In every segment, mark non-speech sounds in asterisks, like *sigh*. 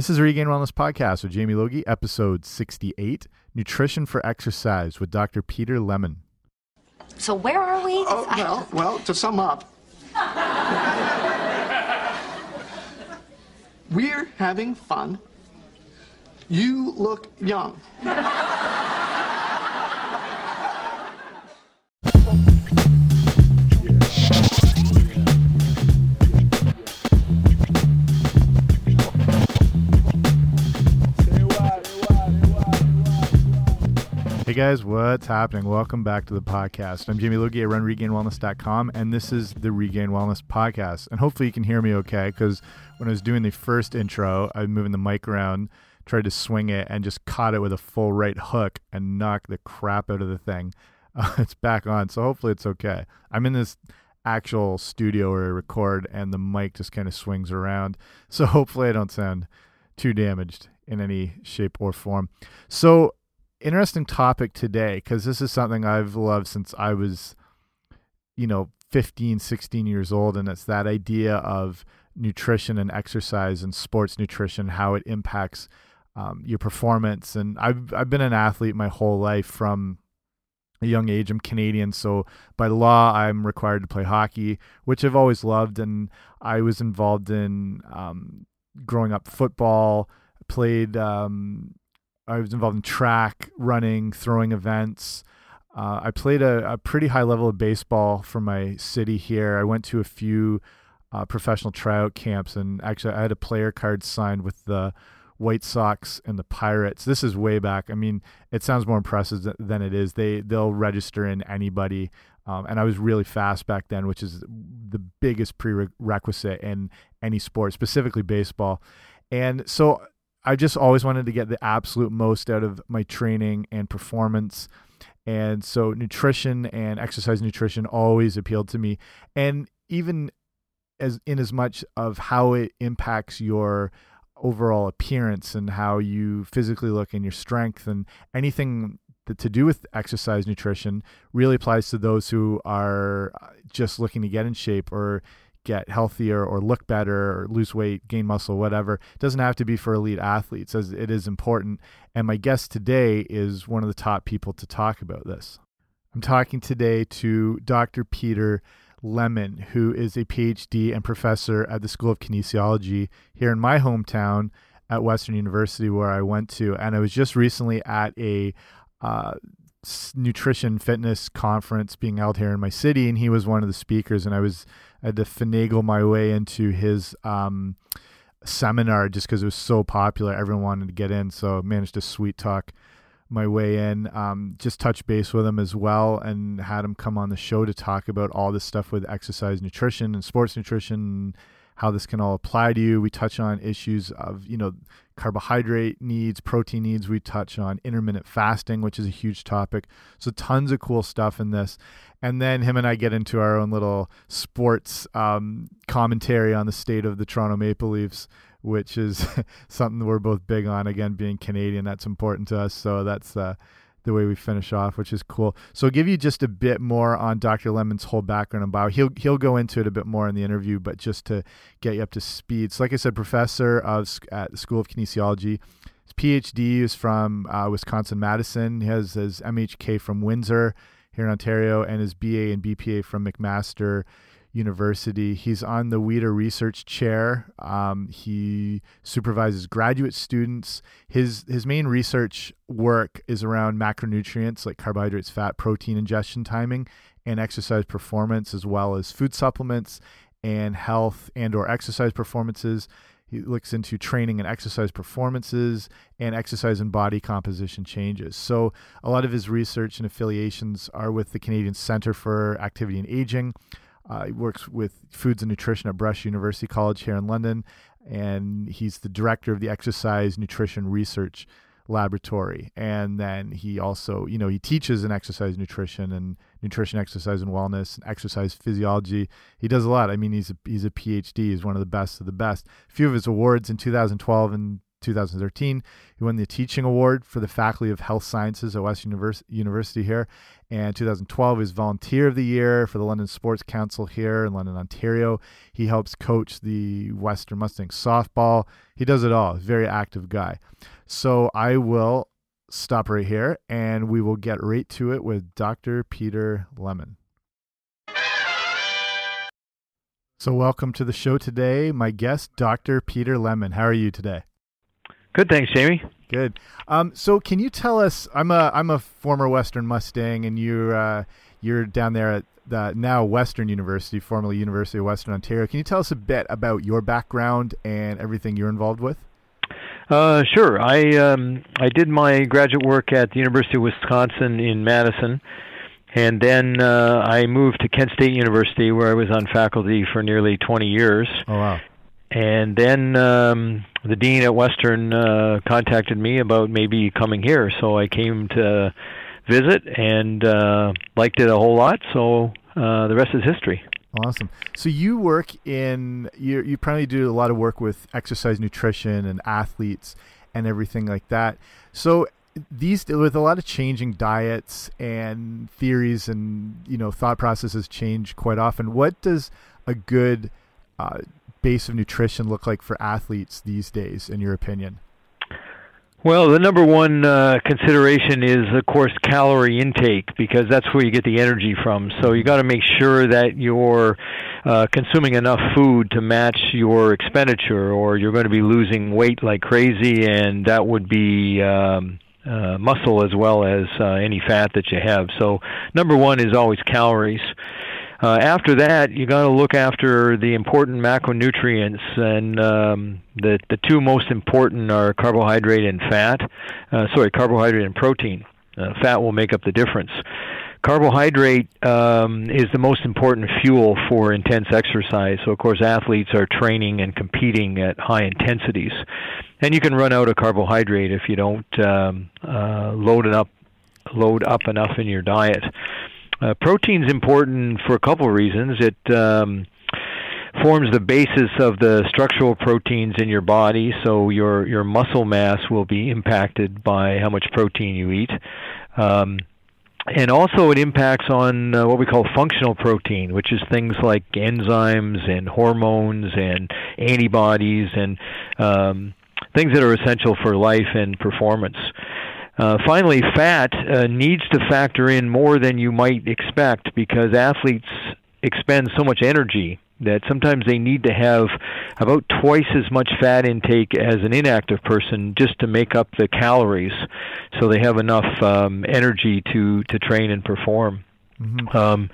This is Regain Wellness Podcast with Jamie Logie, episode 68 Nutrition for Exercise with Dr. Peter Lemon. So where are we? Oh, well, well, to sum up, we're having fun. You look young. Hey guys, what's happening? Welcome back to the podcast. I'm Jamie Logie at runregainwellness.com, and this is the Regain Wellness Podcast. And hopefully you can hear me okay, because when I was doing the first intro, I was moving the mic around, tried to swing it, and just caught it with a full right hook and knocked the crap out of the thing. *laughs* Uh, it's back on, so hopefully it's okay. I'm in this actual studio where I record, and the mic just kind of swings around, *laughs* so hopefully I don't sound too damaged in any shape or form. So interesting topic today because this is something I've loved since I was, you know, 15, 16 years old. And it's that idea of nutrition and exercise and sports nutrition, how it impacts um, your performance. And I've, I've been an athlete my whole life from a young age. I'm Canadian, so by law, I'm required to play hockey, which I've always loved. And I was involved in um, growing up football, played um, I was involved in track, running, throwing events. Uh, I played a, a, pretty high level of baseball for my city here. I went to a few uh, professional tryout camps, and actually, I had a player card signed with the White Sox and the Pirates. This is way back. I mean, it sounds more impressive than it is. They they'll register in anybody, um, and I was really fast back then, which is the biggest prerequisite in any sport, specifically baseball. And so I just always wanted to get the absolute most out of my training and performance. And so nutrition and exercise nutrition always appealed to me. And even as in as much of how it impacts your overall appearance and how you physically look and your strength and anything that to do with exercise nutrition really applies to those who are uh, just looking to get in shape or get healthier or look better or lose weight, gain muscle, whatever. It doesn't have to be for elite athletes as it is important. And my guest today is one of the top people to talk about this. I'm talking today to Dr. Peter Lemon, who is a PhD and professor at the School of Kinesiology here in my hometown at Western University, where I went to. And I was just recently at a uh, nutrition fitness conference being held here in my city, and he was one of the speakers. And I was I had to finagle my way into his um, seminar just because it was so popular. Everyone wanted to get in, so I managed to sweet talk my way in. Um, just touch base with him as well, and had him come on the show to talk about all this stuff with exercise nutrition and sports nutrition how this can all apply to you. We touch on issues of, you know, carbohydrate needs, protein needs. We touch on intermittent fasting, which is a huge topic. So tons of cool stuff in this. And then him and I get into our own little sports um, commentary on the state of the Toronto Maple Leafs, which is *laughs* something we're both big on. Again, being Canadian, that's important to us. So that's uh, the way we finish off, which is cool. So I'll give you just a bit more on Dr. Lemon's whole background and bio. He'll he'll go into it a bit more in the interview, but just to get you up to speed. So like I said, professor of at the School of Kinesiology. His PhD is from uh, Wisconsin Madison. He has his MHK from Windsor here in Ontario, and his BA and BPA from McMaster University. He's on the Weider Research Chair. Um, he supervises graduate students. His his main research work is around macronutrients like carbohydrates, fat, protein ingestion timing, and exercise performance, as well as food supplements and health and or exercise performances. He looks into training and exercise performances and exercise and body composition changes. So, a lot of his research and affiliations are with the Canadian Center for Activity and Aging, uh, he works with foods and nutrition at Brescia University College here in London, and he's the director of the Exercise Nutrition Research Laboratory. And then he also, you know, he teaches in exercise nutrition and nutrition, exercise, and wellness, and exercise physiology. He does a lot. I mean, he's a, he's a PhD. He's one of the best of the best. A few of his awards in 2012 and 2013. He won the Teaching Award for the Faculty of Health Sciences at West Univers University here. And 2012, he was Volunteer of the Year for the London Sports Council here in London, Ontario. He helps coach the Western Mustangs softball. He does it all. Very active guy. So I will stop right here and we will get right to it with Dr. Peter Lemon. So, welcome to the show today. My guest, Dr. Peter Lemon. How are you today? Good, thanks, Jamie. Good. Um, so, can you tell us? I'm a I'm a former Western Mustang, and you uh, you're down there at the now Western University, formerly University of Western Ontario. Can you tell us a bit about your background and everything you're involved with? Uh, sure. I um, I did my graduate work at the University of Wisconsin in Madison and then uh, I moved to Kent State University, where I was on faculty for nearly 20 years. Oh wow! And then um, the dean at Western uh, contacted me about maybe coming here, so I came to visit and uh, liked it a whole lot. So uh, the rest is history. Awesome. So you work in you you probably do a lot of work with exercise nutrition and athletes and everything like that. So these with a lot of changing diets and theories and you know thought processes change quite often. What does a good uh, base of nutrition look like for athletes these days, in your opinion? Well, the number one uh, consideration is, of course, calorie intake because that's where you get the energy from. So you got to make sure that you're uh, consuming enough food to match your expenditure, or you're going to be losing weight like crazy, and that would be um, uh, muscle as well as uh, any fat that you have. So number one is always calories. Uh, after that, you got to look after the important macronutrients, and um, the the two most important are carbohydrate and fat. Uh, sorry, carbohydrate and protein. Uh, fat will make up the difference. Carbohydrate um, is the most important fuel for intense exercise. So, of course, athletes are training and competing at high intensities, and you can run out of carbohydrate if you don't um, uh, load it up, load up enough in your diet. Uh, protein's important for a couple of reasons. It um, forms the basis of the structural proteins in your body, so your your muscle mass will be impacted by how much protein you eat. Um, and also it impacts on uh, what we call functional protein, which is things like enzymes and hormones and antibodies and um, things that are essential for life and performance. Uh, finally, fat uh, needs to factor in more than you might expect because athletes expend so much energy that sometimes they need to have about twice as much fat intake as an inactive person just to make up the calories so they have enough um, energy to, to train and perform. Mm-hmm. Um,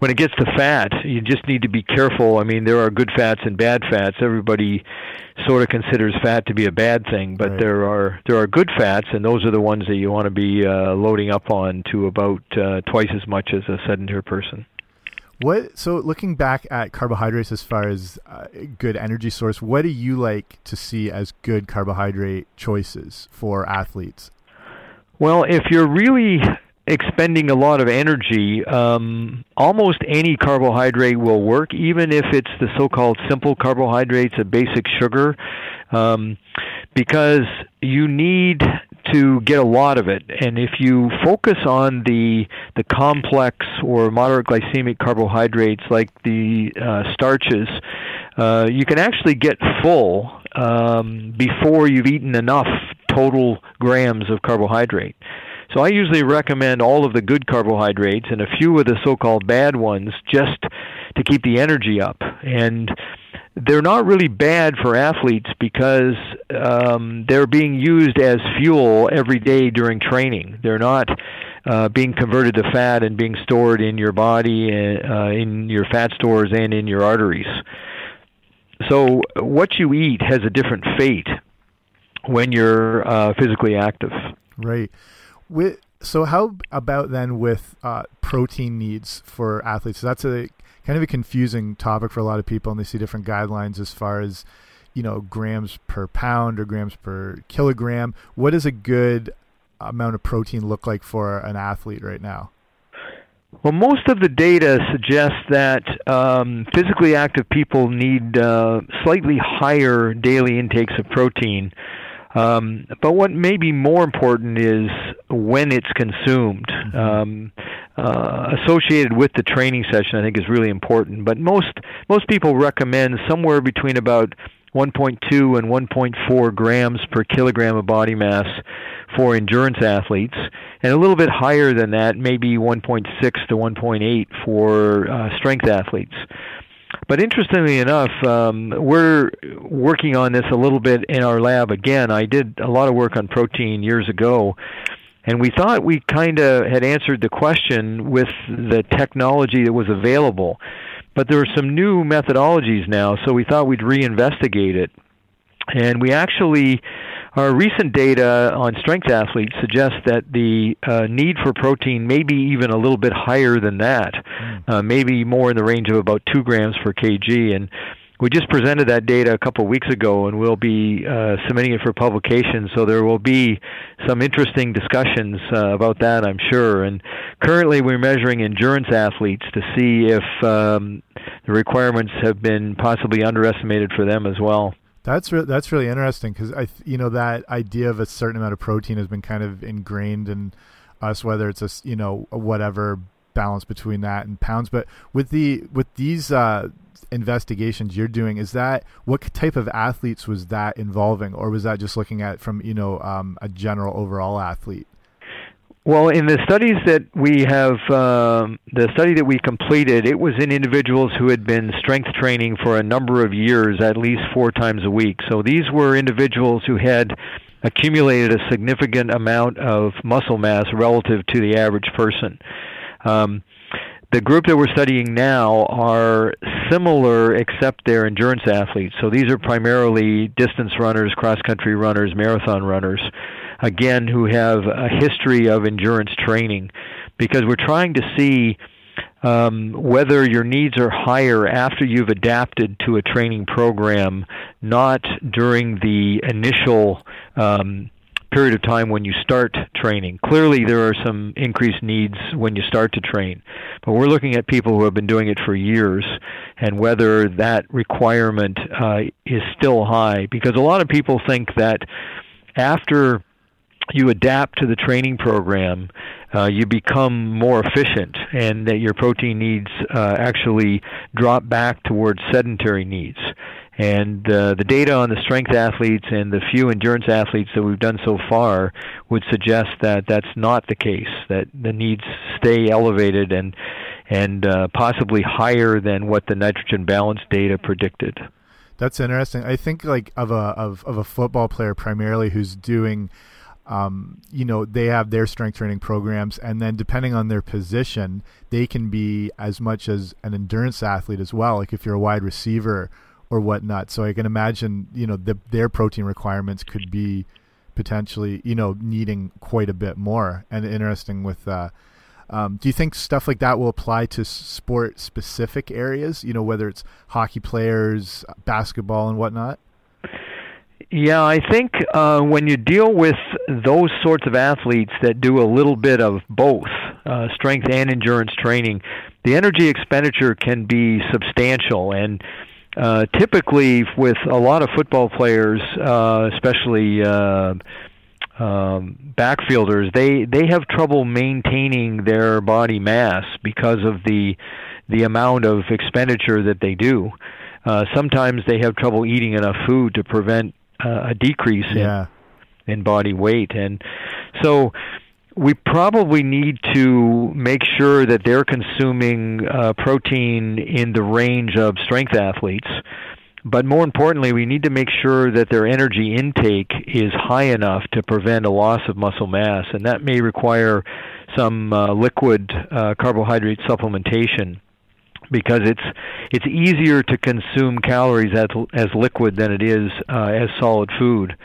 when it gets to fat, you just need to be careful. I mean, there are good fats and bad fats. Everybody sort of considers fat to be a bad thing, but right. there are there are good fats, and those are the ones that you want to be uh, loading up on to about uh, twice as much as a sedentary person. What so looking back at carbohydrates as far as uh, good energy source, what do you like to see as good carbohydrate choices for athletes? Well, if you're really expending a lot of energy, um, almost any carbohydrate will work, even if it's the so-called simple carbohydrates, a basic sugar, um, because you need to get a lot of it. And if you focus on the the complex or moderate glycemic carbohydrates like the uh, starches, uh, you can actually get full um, before you've eaten enough total grams of carbohydrate. So I usually recommend all of the good carbohydrates and a few of the so-called bad ones just to keep the energy up. And they're not really bad for athletes because um, they're being used as fuel every day during training. They're not uh, being converted to fat and being stored in your body, uh, in your fat stores, and in your arteries. So what you eat has a different fate when you're uh, physically active. Right. With, so how about then with uh, protein needs for athletes? That's a kind of a confusing topic for a lot of people, and they see different guidelines as far as you know grams per pound or grams per kilogram. What does a good amount of protein look like for an athlete right now? Well, most of the data suggests that um, physically active people need uh, slightly higher daily intakes of protein Um, but what may be more important is when it's consumed. Mm-hmm. Um, uh, associated with the training session, I think is really important. But most most people recommend somewhere between about 1.2 and 1.4 grams per kilogram of body mass for endurance athletes, and a little bit higher than that, maybe 1.6 to 1.8 for uh, strength athletes. But interestingly enough, um, we're working on this a little bit in our lab again. I did a lot of work on protein years ago, and we thought we kind of had answered the question with the technology that was available. But there are some new methodologies now, so we thought we'd reinvestigate it. And we actually, our recent data on strength athletes suggests that the uh, need for protein may be even a little bit higher than that, mm. uh, maybe more in the range of about two grams per kg. And we just presented that data a couple of weeks ago, and we'll be uh, submitting it for publication. So there will be some interesting discussions uh, about that, I'm sure. And currently, we're measuring endurance athletes to see if um, the requirements have been possibly underestimated for them as well. That's re- that's really interesting because I you know that idea of a certain amount of protein has been kind of ingrained in us, whether it's a you know whatever balance between that and pounds. But with the with these uh, investigations you're doing, is that what type of athletes was that involving, or was that just looking at from you know um, a general overall athlete? Well, in the studies that we have, um, the study that we completed, it was in individuals who had been strength training for a number of years, at least four times a week. So these were individuals who had accumulated a significant amount of muscle mass relative to the average person. Um, the group that we're studying now are similar except they're endurance athletes. So these are primarily distance runners, cross country runners, marathon runners again, who have a history of endurance training, because we're trying to see um, whether your needs are higher after you've adapted to a training program, not during the initial um, period of time when you start training. Clearly, there are some increased needs when you start to train, but we're looking at people who have been doing it for years and whether that requirement uh, is still high. Because a lot of people think that after you adapt to the training program, uh, you become more efficient, and that your protein needs uh, actually drop back towards sedentary needs. And uh, the data on the strength athletes and the few endurance athletes that we've done so far would suggest that that's not the case. That the needs stay elevated and and uh, possibly higher than what the nitrogen balance data predicted. That's interesting. I think like of a of, of a football player primarily who's doing um, you know, they have their strength training programs, and then depending on their position, they can be as much as an endurance athlete as well. Like if you're a wide receiver or whatnot. So I can imagine, you know, the, their protein requirements could be potentially, you know, needing quite a bit more. And interesting with. Uh, um, do you think stuff like that will apply to sport specific areas? You know, whether it's hockey players, basketball, and whatnot. Yeah, I think uh, when you deal with those sorts of athletes that do a little bit of both uh, strength and endurance training, the energy expenditure can be substantial. And uh, typically, with a lot of football players, uh, especially uh, um, backfielders, they they have trouble maintaining their body mass because of the the amount of expenditure that they do. Uh, sometimes they have trouble eating enough food to prevent uh, a decrease yeah. in, in body weight. And so we probably need to make sure that they're consuming uh, protein in the range of strength athletes. But more importantly, we need to make sure that their energy intake is high enough to prevent a loss of muscle mass, and that may require some uh, liquid uh, carbohydrate supplementation because it's it's easier to consume calories as as liquid than it is uh, as solid food.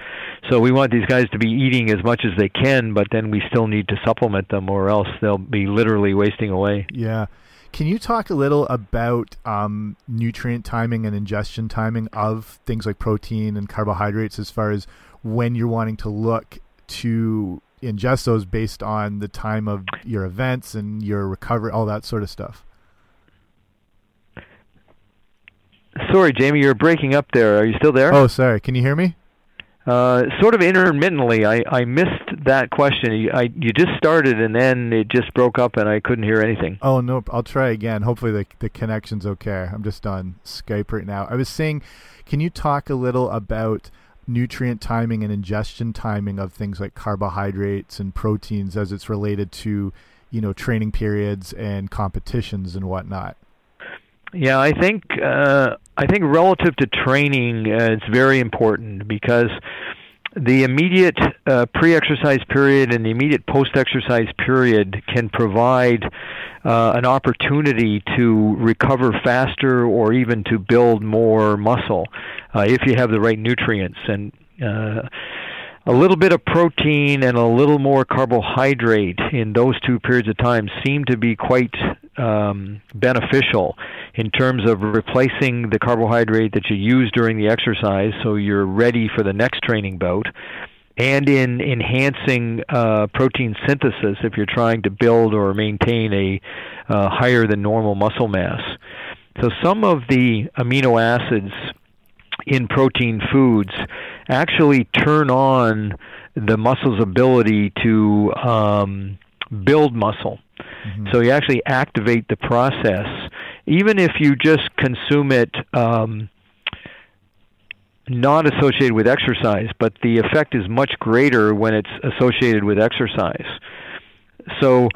So we want these guys to be eating as much as they can, but then we still need to supplement them, or else they'll be literally wasting away. Yeah. Can you talk a little about um, nutrient timing and ingestion timing of things like protein and carbohydrates, as far as when you're wanting to look to ingest those based on the time of your events and your recovery, all that sort of stuff? Sorry, Jamie, you're breaking up there. Are you still there? Oh, sorry. Can you hear me? Uh, sort of intermittently, I, I missed that question. You, I, you just started and then it just broke up and I couldn't hear anything. Oh no, I'll try again. Hopefully the the connection's okay. I'm just on Skype right now. I was saying, can you talk a little about nutrient timing and ingestion timing of things like carbohydrates and proteins as it's related to, you know, training periods and competitions and whatnot? Yeah, I think uh, I think relative to training, uh, it's very important because the immediate uh, pre-exercise period and the immediate post-exercise period can provide uh, an opportunity to recover faster or even to build more muscle uh, if you have the right nutrients. And uh, a little bit of protein and a little more carbohydrate in those two periods of time seem to be quite um, beneficial in terms of replacing the carbohydrate that you use during the exercise so you're ready for the next training bout and in enhancing uh, protein synthesis if you're trying to build or maintain a uh, higher than normal muscle mass. So some of the amino acids in protein foods actually turn on the muscle's ability to um, build muscle. Mm-hmm. So you actually activate the process, even if you just consume it um, not associated with exercise, but the effect is much greater when it's associated with exercise. So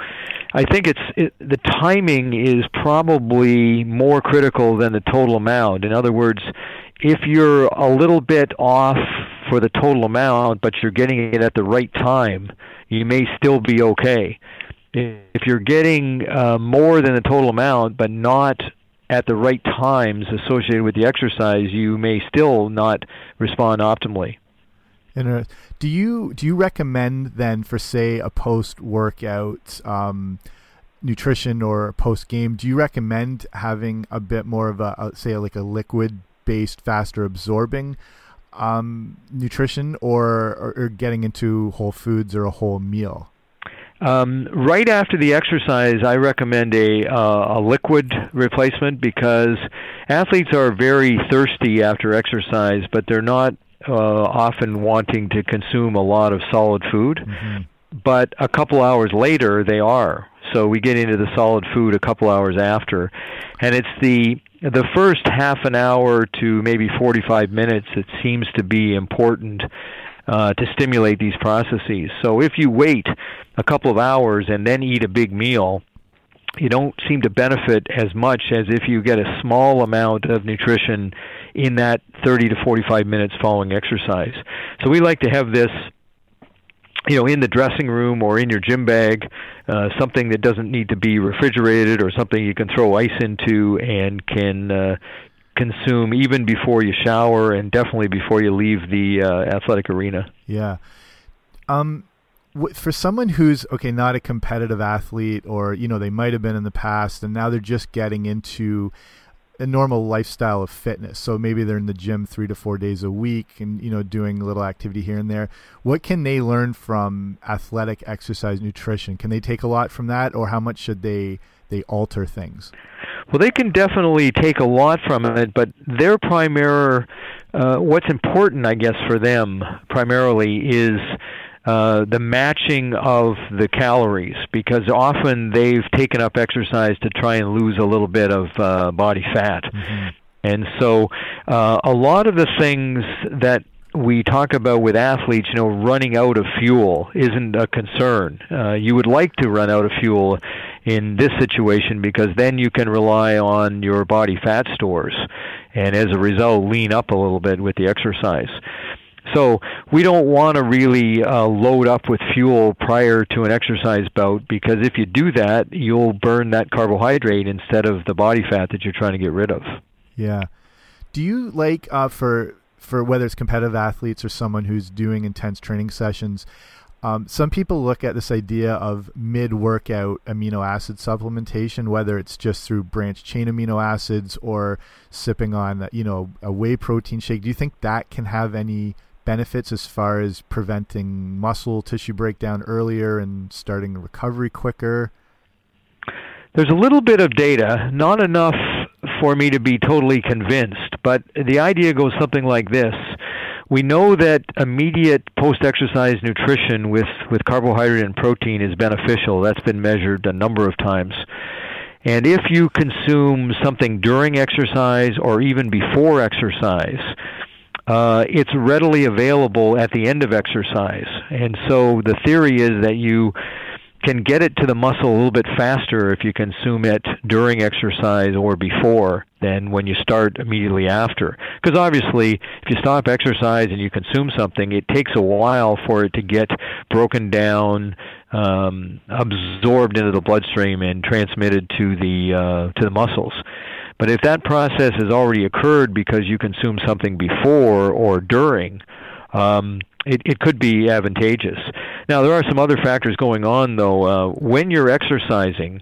I think it's it, the timing is probably more critical than the total amount. In other words, if you're a little bit off for the total amount, but you're getting it at the right time, you may still be okay. If you're getting uh, more than the total amount, but not at the right times associated with the exercise, you may still not respond optimally. And do you do you recommend then for say a post workout um, nutrition or post game? Do you recommend having a bit more of a, a say like a liquid based, faster absorbing um, nutrition, or, or, or getting into whole foods or a whole meal? Um, right after the exercise, I recommend a uh, a liquid replacement because athletes are very thirsty after exercise, but they're not uh, often wanting to consume a lot of solid food. Mm-hmm. But a couple hours later, they are. So we get into the solid food a couple hours after, and it's the the first half an hour to maybe 45 minutes that seems to be important uh, to stimulate these processes. So if you wait a couple of hours and then eat a big meal, you don't seem to benefit as much as if you get a small amount of nutrition in that 30 to 45 minutes following exercise. So we like to have this you know in the dressing room or in your gym bag uh, something that doesn't need to be refrigerated or something you can throw ice into and can uh, consume even before you shower and definitely before you leave the uh, athletic arena. Yeah. Um, for someone who's okay, not a competitive athlete, or you know they might have been in the past, and now they're just getting into a normal lifestyle of fitness. So maybe they're in the gym three to four days a week, and you know doing a little activity here and there. What can they learn from athletic exercise nutrition? Can they take a lot from that, or how much should they they alter things? Well, they can definitely take a lot from it, but their primary, uh, what's important, I guess, for them primarily is uh, the matching of the calories because often they've taken up exercise to try and lose a little bit of uh, body fat. Mm-hmm. And so uh, a lot of the things that we talk about with athletes, you know, running out of fuel isn't a concern. Uh, you would like to run out of fuel in this situation because then you can rely on your body fat stores and as a result lean up a little bit with the exercise. So we don't want to really uh, load up with fuel prior to an exercise bout because if you do that, you'll burn that carbohydrate instead of the body fat that you're trying to get rid of. Yeah. Do you like uh, for for whether it's competitive athletes or someone who's doing intense training sessions? Um, some people look at this idea of mid-workout amino acid supplementation, whether it's just through branched chain amino acids or sipping on, you know, a whey protein shake. Do you think that can have any benefits as far as preventing muscle tissue breakdown earlier and starting recovery quicker? There's a little bit of data, not enough for me to be totally convinced, but the idea goes something like this we know that immediate post-exercise nutrition with, with carbohydrate and protein is beneficial. That's been measured a number of times. And if you consume something during exercise or even before exercise, uh, it's readily available at the end of exercise. And so the theory is that you can get it to the muscle a little bit faster if you consume it during exercise or before than when you start immediately after. Because obviously, if you stop exercise and you consume something, it takes a while for it to get broken down, um, absorbed into the bloodstream, and transmitted to the uh, to the muscles. But if that process has already occurred because you consume something before or during, um, it, it could be advantageous. Now, there are some other factors going on, though. Uh, when you're exercising,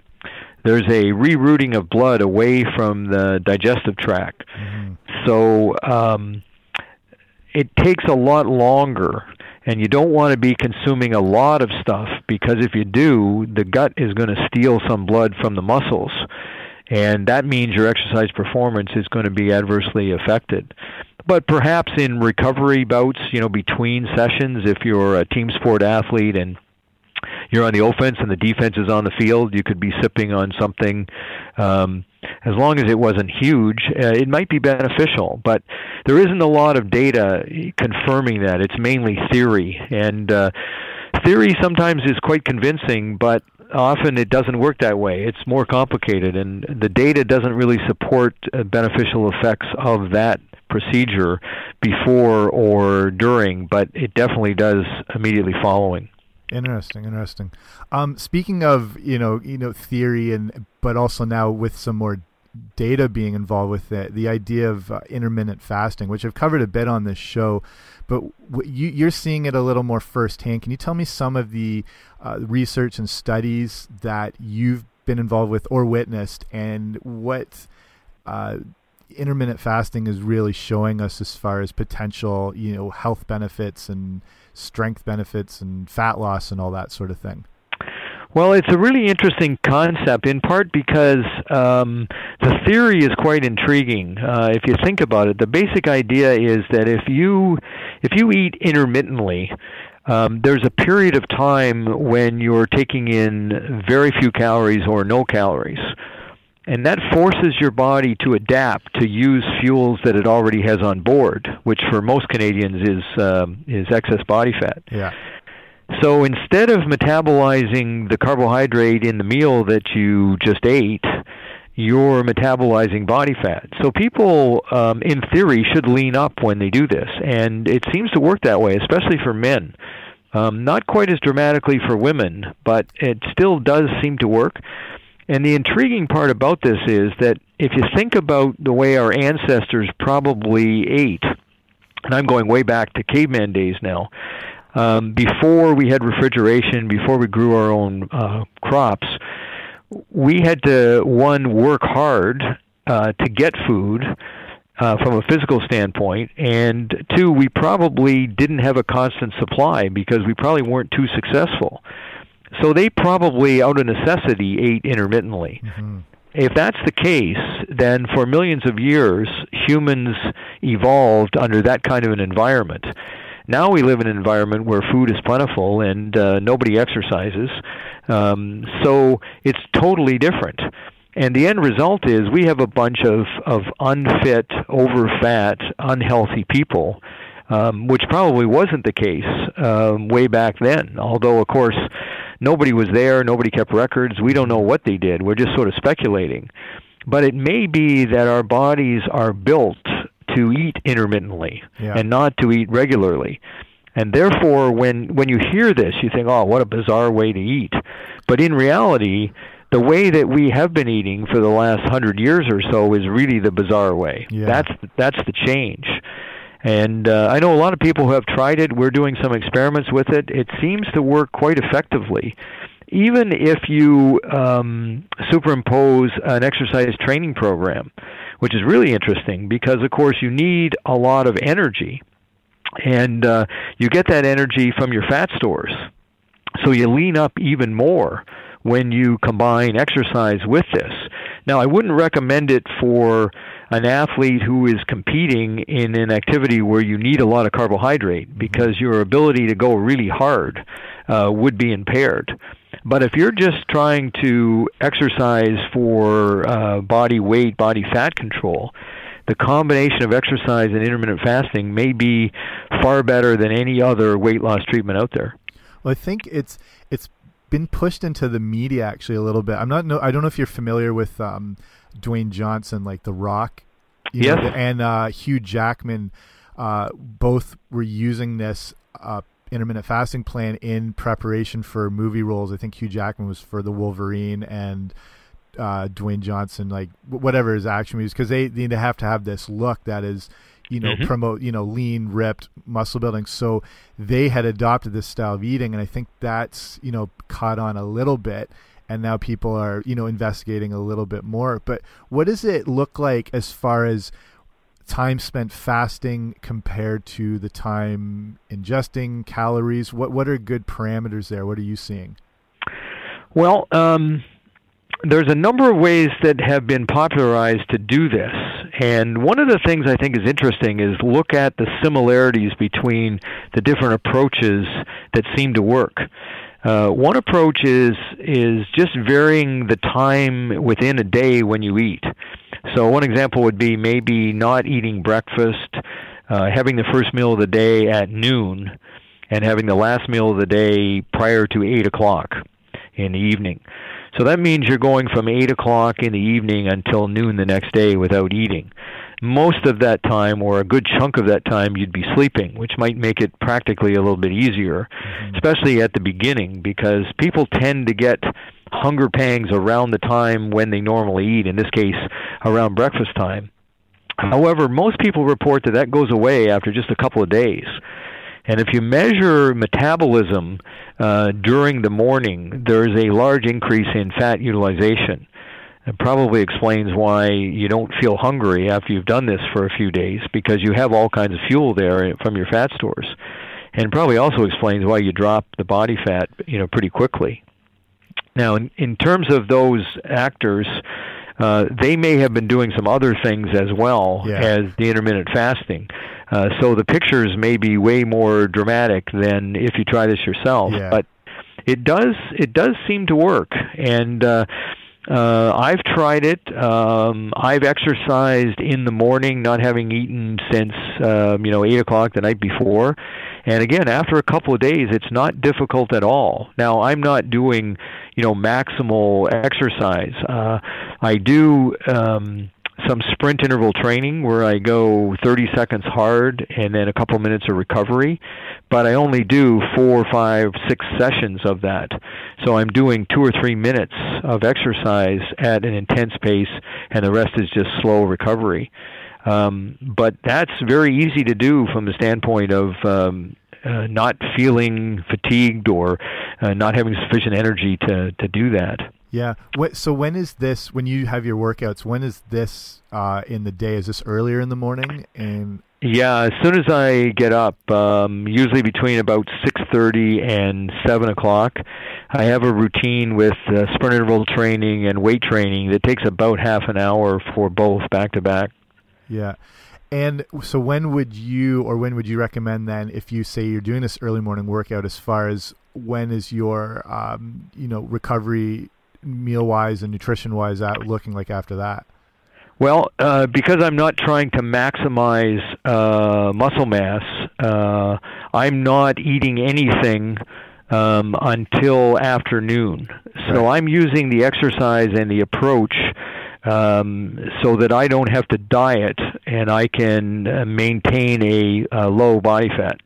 there's a rerouting of blood away from the digestive tract. Mm-hmm. So um, it takes a lot longer, and you don't want to be consuming a lot of stuff because if you do, the gut is going to steal some blood from the muscles. And that means your exercise performance is going to be adversely affected but perhaps in recovery bouts, you know, between sessions, if you're a team sport athlete and you're on the offense and the defense is on the field, you could be sipping on something. Um, as long as it wasn't huge, uh, it might be beneficial. But there isn't a lot of data confirming that. It's mainly theory, and uh, theory sometimes is quite convincing, but often it doesn't work that way. It's more complicated, and the data doesn't really support uh, beneficial effects of that procedure before or during, but it definitely does immediately following. Interesting, interesting. Um, speaking of you know you know theory and but also now with some more data being involved with it, the idea of uh, intermittent fasting, which I've covered a bit on this show, but you, you're seeing it a little more firsthand. Can you tell me some of the uh, research and studies that you've been involved with or witnessed, and what uh, intermittent fasting is really showing us as far as potential, you know, health benefits and strength benefits and fat loss and all that sort of thing? Well, it's a really interesting concept, in part because um, the theory is quite intriguing. Uh, if you think about it, the basic idea is that if you if you eat intermittently, um, there's a period of time when you're taking in very few calories or no calories and that forces your body to adapt to use fuels that it already has on board, which for most Canadians is um, is excess body fat. Yeah. So instead of metabolizing the carbohydrate in the meal that you just ate, you're metabolizing body fat. So people, um, in theory, should lean up when they do this, and it seems to work that way, especially for men. Um, not quite as dramatically for women, but it still does seem to work. And the intriguing part about this is that if you think about the way our ancestors probably ate, and I'm going way back to caveman days now, um, before we had refrigeration, before we grew our own uh, crops, we had to one work hard uh, to get food uh, from a physical standpoint, and two, we probably didn't have a constant supply because we probably weren't too successful. So they probably, out of necessity, ate intermittently. Mm-hmm. If that's the case, then for millions of years, humans evolved under that kind of an environment. Now we live in an environment where food is plentiful and uh, nobody exercises. Um, so it's totally different. And the end result is we have a bunch of, of unfit, overfat, unhealthy people, um, which probably wasn't the case um, way back then. Although, of course, nobody was there, nobody kept records. We don't know what they did. We're just sort of speculating. But it may be that our bodies are built to eat intermittently yeah. and not to eat regularly. And therefore, when, when you hear this, you think, oh, what a bizarre way to eat. But in reality, the way that we have been eating for the last hundred years or so is really the bizarre way. Yeah. That's that's the change. And uh, I know a lot of people who have tried it. We're doing some experiments with it. It seems to work quite effectively. Even if you um, superimpose an exercise training program, which is really interesting because, of course, you need a lot of energy. And uh, you get that energy from your fat stores. So you lean up even more when you combine exercise with this. Now, I wouldn't recommend it for an athlete who is competing in an activity where you need a lot of carbohydrate Mm-hmm. because your ability to go really hard uh, would be impaired. But if you're just trying to exercise for uh, body weight, body fat control, the combination of exercise and intermittent fasting may be far better than any other weight loss treatment out there. Well, I think it's it's been pushed into the media actually a little bit. I'm not no I don't know if you're familiar with um, Dwayne Johnson, like The Rock, Yes. know, and uh, Hugh Jackman. Uh, both were using this uh, intermittent fasting plan in preparation for movie roles. I think Hugh Jackman was for the Wolverine and uh, Dwayne Johnson, like whatever his action movies, because they they have to have this look that is, you know, Mhm. promote you know lean, ripped, muscle building. So they had adopted this style of eating, and I think that's you know caught on a little bit. And now people are, you know, investigating a little bit more. But what does it look like as far as time spent fasting compared to the time ingesting calories? What what are good parameters there? What are you seeing? Well, um, there's a number of ways that have been popularized to do this. And one of the things I think is interesting is look at the similarities between the different approaches that seem to work. Uh, one approach is is just varying the time within a day when you eat. So one example would be maybe not eating breakfast, uh, having the first meal of the day at noon, and having the last meal of the day prior to eight o'clock in the evening. So that means you're going from 8 o'clock in the evening until noon the next day without eating. Most of that time, or a good chunk of that time, you'd be sleeping, which might make it practically a little bit easier, especially at the beginning, because people tend to get hunger pangs around the time when they normally eat, in this case, around breakfast time. However, most people report that that goes away after just a couple of days. And if you measure metabolism uh, during the morning, there's a large increase in fat utilization. It probably explains why you don't feel hungry after you've done this for a few days because you have all kinds of fuel there from your fat stores. And probably also explains why you drop the body fat, you know, pretty quickly. Now, in, in terms of those actors, uh, they may have been doing some other things as well Yeah. as the intermittent fasting. Uh, so the pictures may be way more dramatic than if you try this yourself. Yeah. But it does it does seem to work, and uh, uh, I've tried it. Um, I've exercised in the morning, not having eaten since um, you know eight o'clock the night before. And again, after a couple of days, it's not difficult at all. Now, I'm not doing, you know, maximal exercise. Uh, I do um, some sprint interval training where I go 30 seconds hard and then a couple minutes of recovery. But I only do four, five, six sessions of that. So I'm doing two or three minutes of exercise at an intense pace, and the rest is just slow recovery. Um, but that's very easy to do from the standpoint of um, uh, not feeling fatigued or uh, not having sufficient energy to, to do that. Yeah. What, so when is this? When you have your workouts, when is this uh, in the day? Is this earlier in the morning? And Yeah, as soon as I get up, um, usually between about six thirty and seven o'clock, I have a routine with uh, sprint interval training and weight training that takes about half an hour for both back to back. yeah. And so when would you, or when would you recommend then, if you say you're doing this early morning workout, as far as when is your, um, you know, recovery meal wise and nutrition wise at looking like after that? Well, uh, because I'm not trying to maximize uh, muscle mass, uh, I'm not eating anything um, until afternoon. So Right. I'm using the exercise and the approach um, so that I don't have to diet and I can uh, maintain a, uh low body fat.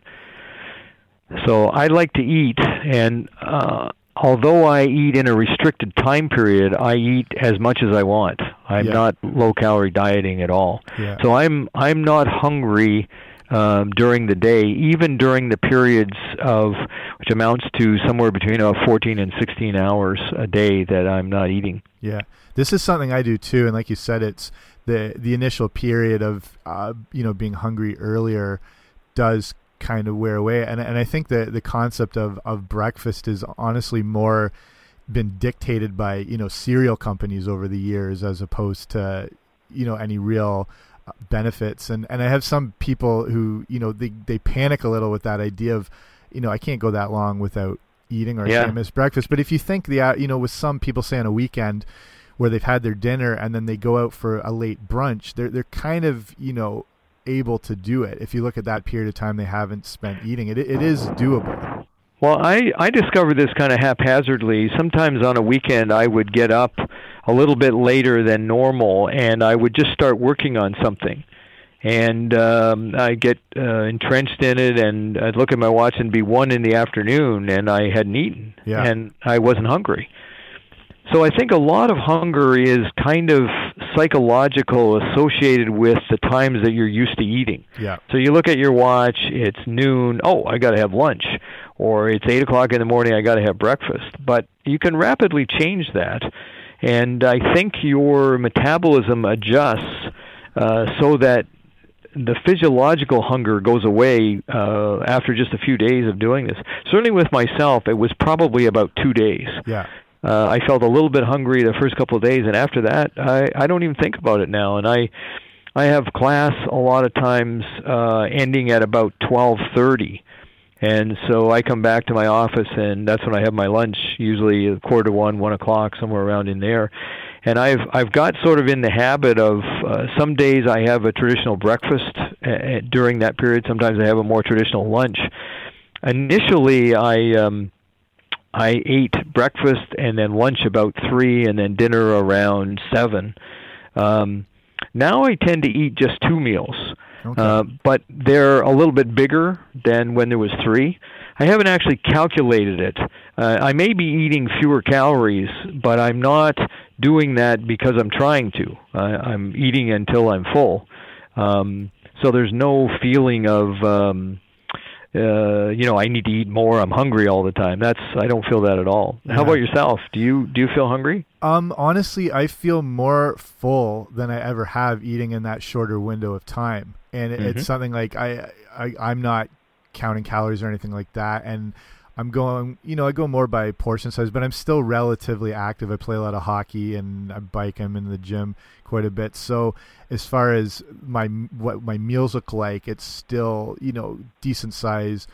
So I like to eat, and uh, although I eat in a restricted time period, I eat as much as I want. I'm Yeah. not low calorie dieting at all. Yeah. So I'm I'm not hungry um, during the day, even during the periods of which amounts to somewhere between uh, 14 and 16 hours a day that I'm not eating. Yeah, this is something I do too, and like you said, it's the the initial period of uh, you know being hungry earlier does kind of wear away, and and I think the the concept of of breakfast is honestly more been dictated by you know cereal companies over the years as opposed to you know any real uh, benefits. And and I have some people who you know they they panic a little with that idea of you know I can't go that long without eating or Yeah. I miss breakfast. But if you think the uh, you know with some people say on a weekend where they've had their dinner and then they go out for a late brunch they're they're kind of you know able to do it if you look at that period of time they haven't spent eating it it is doable Well, I I discovered this kind of haphazardly. Sometimes on a weekend, I would get up a little bit later than normal, and I would just start working on something. And um, I get uh, entrenched in it, and I'd look at my watch and be one in the afternoon, and I hadn't eaten, Yeah. and I wasn't hungry. So I think a lot of hunger is kind of psychological, associated with the times that you're used to eating. yeah So you look at your watch, it's noon, oh, I got to have lunch. Or it's 8 o'clock in the morning, I got to have breakfast. But you can rapidly change that. And I think your metabolism adjusts uh, so that the physiological hunger goes away uh, after just a few days of doing this. Certainly with myself, it was probably about two days. yeah Uh, I felt a little bit hungry the first couple of days, and after that, I I don't even think about it now. And I I have class a lot of times uh, ending at about twelve thirty, and so I come back to my office, and that's when I have my lunch, usually a quarter to one, one o'clock, somewhere around in there. And I've I've got sort of in the habit of uh, some days I have a traditional breakfast uh, during that period. Sometimes I have a more traditional lunch. Initially, I um, I ate breakfast and then lunch about three, and then dinner around seven. Um, now I tend to eat just two meals, Okay. uh, but they're a little bit bigger than when there was three. I haven't actually calculated it. Uh, I may be eating fewer calories, but I'm not doing that because I'm trying to. I, I'm eating until I'm full. Um, so there's no feeling of um, uh, you know, I need to eat more. I'm hungry all the time. That's I don't feel that at all. How about yourself? Do you do you feel hungry? Um, honestly, I feel more full than I ever have eating in that shorter window of time, and it, Mhm. it's something like I, I, I'm not counting calories or anything like that, and I'm going, you know, I go more by portion size, but I'm still relatively active. I play a lot of hockey and I bike. I'm in the gym quite a bit. So as far as my what my meals look like, it's still you know decent size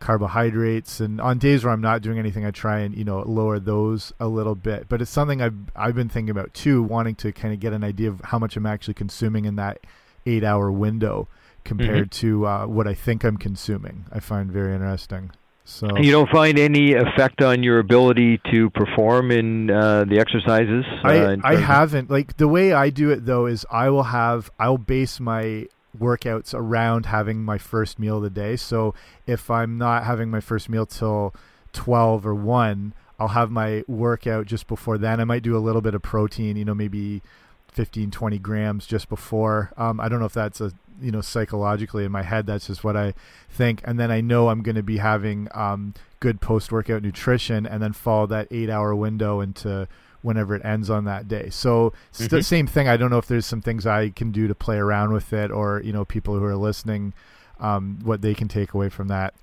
carbohydrates and on days where I'm not doing anything I try and you know lower those a little bit but it's something I've I've been thinking about too wanting to kind of get an idea of how much I'm actually consuming in that 8 hour window compared to uh, what I think I'm consuming I find very interesting so You don't find any effect on your ability to perform in uh, the exercises? uh, I, in I haven't like the way I do it though is I will have I'll base my workouts around having my first meal of the day. So if I'm not having my first meal till 12 or 1, I'll have my workout just before then. I might do a little bit of protein, you know, maybe 15 20 grams just before. Um, I don't know if that's a you know psychologically in my head that's just what I think and then I know I'm going to be having um, good post workout nutrition and then follow that 8 hour window into whenever it ends on that day. So it's the Mhm. same thing. I don't know if there's some things I can do to play around with it, or you know, people who are listening, um, what they can take away from that.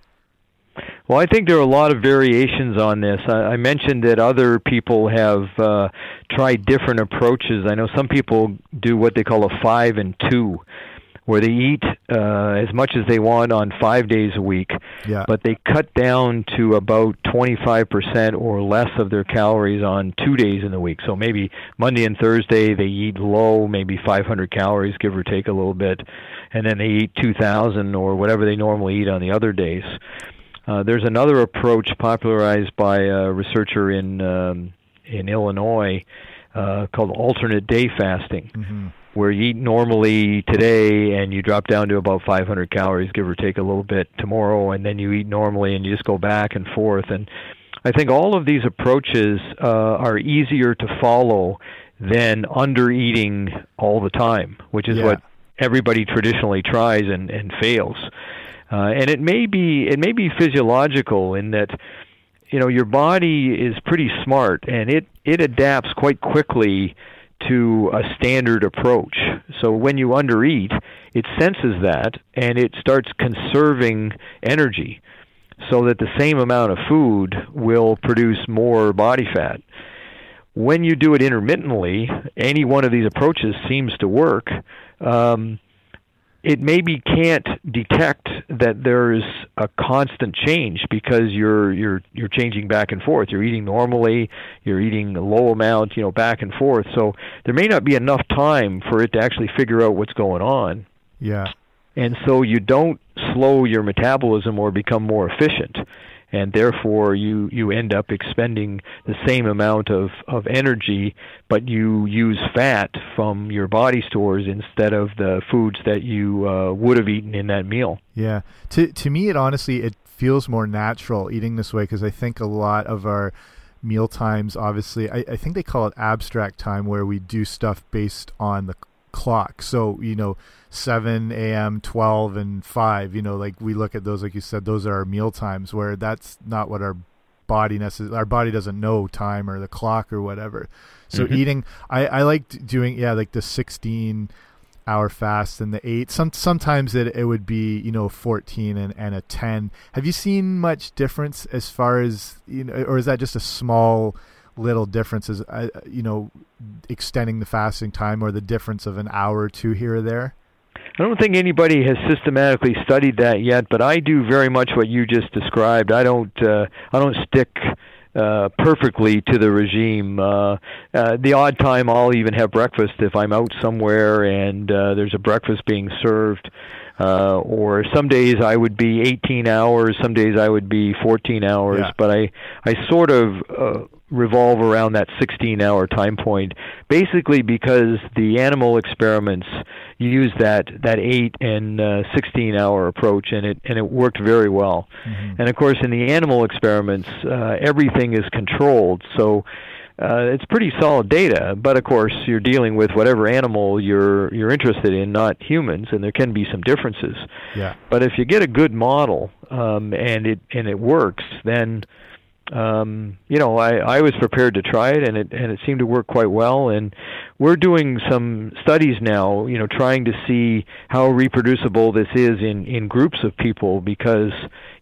Well, I think there are a lot of variations on this. I, I mentioned that other people have uh, tried different approaches. I know some people do what they call a five and two, where they eat uh, as much as they want on five days a week, Yeah, but they cut down to about 25% or less of their calories on two days in the week. So maybe Monday and Thursday they eat low, maybe 500 calories, give or take a little bit, and then they eat 2,000 or whatever they normally eat on the other days. Uh, there's another approach popularized by a researcher in um, in Illinois uh, called alternate day fasting hmm where you eat normally today and you drop down to about 500 calories, give or take a little bit tomorrow, and then you eat normally and you just go back and forth. And I think all of these approaches uh, are easier to follow than under eating all the time, which is Yeah. what everybody traditionally tries and, and fails. Uh, and it may be it may be physiological in that you know your body is pretty smart and it it adapts quite quickly to a standard approach. So when you undereat, it senses that and it starts conserving energy so that the same amount of food will produce more body fat. when you do it intermittently, any one of these approaches seems to work. Um, it maybe can't detect that there's a constant change because you're you're you're changing back and forth. You're eating normally, you're eating a low amount, you know, back and forth. So there may not be enough time for it to actually figure out what's going on. Yeah. And so you don't slow your metabolism or become more efficient and therefore you you end up expending the same amount of of energy but you use fat from your body stores instead of the foods that you uh, would have eaten in that meal. Yeah. To to me it honestly it feels more natural eating this way because i think a lot of our meal times obviously I, I think they call it abstract time where we do stuff based on the clock so you know 7 a.m., 12, and 5. You know, like we look at those, like you said, those are our meal times where that's not what our body necessarily, our body doesn't know time or the clock or whatever. So mm-hmm. eating, I, I like doing, yeah, like the 16 hour fast and the eight. Some, sometimes it, it would be, you know, 14 and, and a 10. Have you seen much difference as far as, you know, or is that just a small, little differences, you know, extending the fasting time or the difference of an hour or two here or there? I don't think anybody has systematically studied that yet, but I do very much what you just described. I don't uh, I don't stick uh, perfectly to the regime. Uh, uh, the odd time I'll even have breakfast if I'm out somewhere and uh, there's a breakfast being served. Uh, or some days I would be 18 hours, some days I would be 14 hours, yeah. but I I sort of uh, revolve around that 16 hour time point basically because the animal experiments use that that 8 and uh, 16 hour approach and it and it worked very well mm-hmm. and of course in the animal experiments uh, everything is controlled so uh, it's pretty solid data, but of course you're dealing with whatever animal you're you're interested in, not humans, and there can be some differences. Yeah. But if you get a good model um, and it and it works, then um, you know, I, I was prepared to try it, and it and it seemed to work quite well. And we're doing some studies now, you know, trying to see how reproducible this is in in groups of people because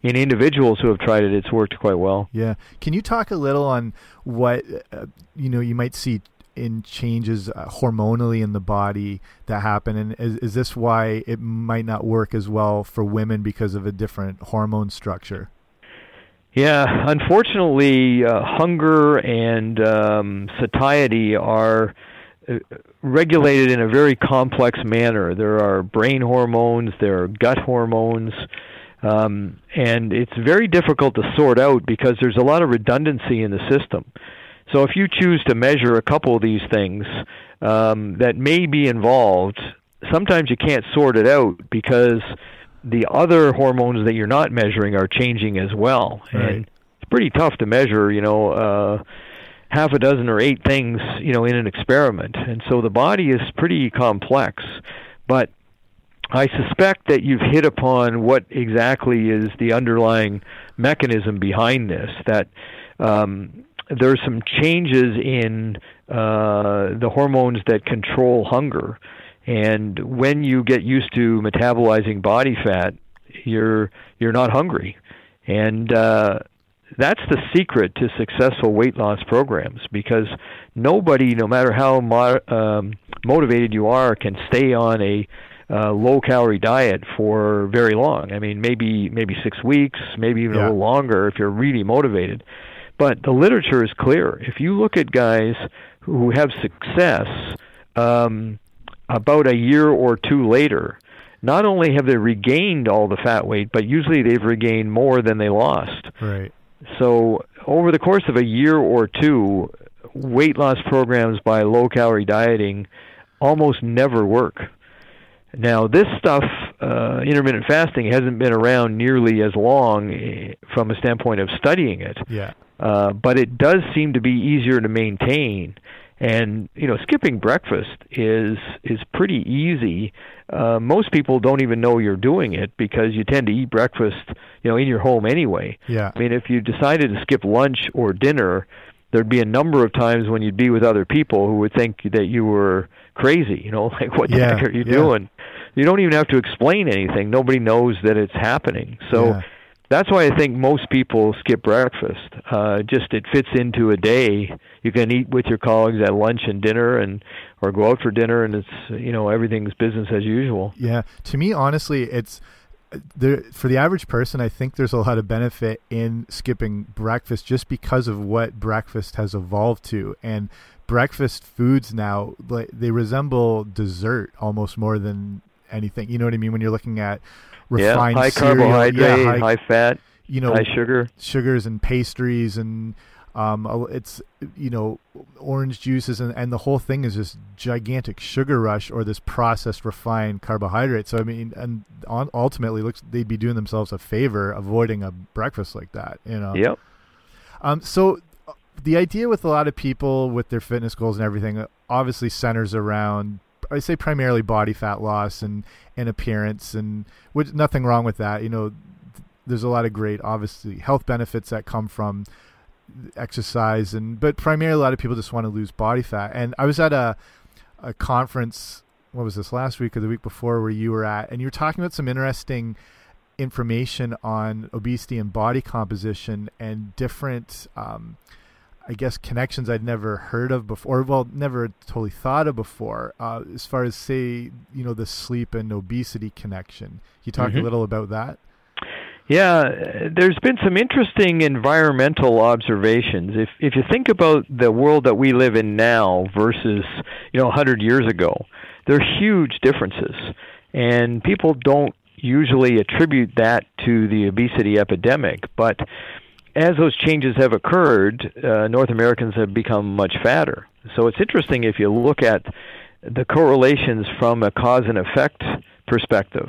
in individuals who have tried it, it's worked quite well. Yeah. Can you talk a little on what uh, you know you might see in changes uh, hormonally in the body that happen and is, is this why it might not work as well for women because of a different hormone structure yeah, unfortunately, uh, hunger and um, satiety are uh, regulated in a very complex manner. There are brain hormones, there are gut hormones, um, and it's very difficult to sort out because there's a lot of redundancy in the system. So if you choose to measure a couple of these things um, that may be involved, sometimes you can't sort it out because the other hormones that you're not measuring are changing as well. Right. And it's pretty tough to measure, you know, uh, half a dozen or eight things, you know, in an experiment. And so the body is pretty complex. But I suspect that you've hit upon what exactly is the underlying mechanism behind this. That um, there are some changes in uh, the hormones that control hunger and when you get used to metabolizing body fat, you're you're not hungry, and uh, that's the secret to successful weight loss programs. Because nobody, no matter how mo- um, motivated you are, can stay on a uh, low calorie diet for very long. I mean, maybe maybe six weeks, maybe even yeah. a little longer if you're really motivated. But the literature is clear. If you look at guys who have success, um, about a year or two later, not only have they regained all the fat weight, but usually they've regained more than they lost. Right. So over the course of a year or two, weight loss programs by low calorie dieting almost never work. Now, this stuff, uh, intermittent fasting, hasn't been around nearly as long eh, from a standpoint of studying it. Yeah. Uh, but it does seem to be easier to maintain and you know skipping breakfast is is pretty easy. Uh, most people don't even know you're doing it because you tend to eat breakfast you know in your home anyway. Yeah. I mean if you decided to skip lunch or dinner there'd be a number of times when you'd be with other people who would think that you were crazy you know *laughs* like what the yeah, heck are you yeah. doing? You don't even have to explain anything. Nobody knows that it's happening. So yeah. That's why I think most people skip breakfast. Uh, just it fits into a day. You can eat with your colleagues at lunch and dinner, and or go out for dinner, and it's you know everything's business as usual. Yeah, to me, honestly, it's there for the average person. I think there's a lot of benefit in skipping breakfast just because of what breakfast has evolved to, and breakfast foods now like they resemble dessert almost more than anything. You know what I mean? When you're looking at refined yeah, high cereal, carbohydrate, yeah, high, high, fat, you know, high sugar, sugars and pastries and um, it's you know orange juices and, and the whole thing is this gigantic sugar rush or this processed refined carbohydrate. So I mean, and on, ultimately, looks they'd be doing themselves a favor avoiding a breakfast like that. You know. Yep. Um. So uh, the idea with a lot of people with their fitness goals and everything obviously centers around I say primarily body fat loss and and appearance and which nothing wrong with that. You know, there's a lot of great obviously health benefits that come from exercise and but primarily a lot of people just want to lose body fat. And I was at a a conference what was this last week or the week before where you were at and you were talking about some interesting information on obesity and body composition and different um, I guess connections I'd never heard of before, well, never totally thought of before. Uh, as far as say, you know, the sleep and obesity connection. Can you talk mm-hmm. a little about that? Yeah, there's been some interesting environmental observations. If if you think about the world that we live in now versus you know 100 years ago, there are huge differences, and people don't usually attribute that to the obesity epidemic, but as those changes have occurred, uh, North Americans have become much fatter. So it's interesting if you look at the correlations from a cause and effect perspective.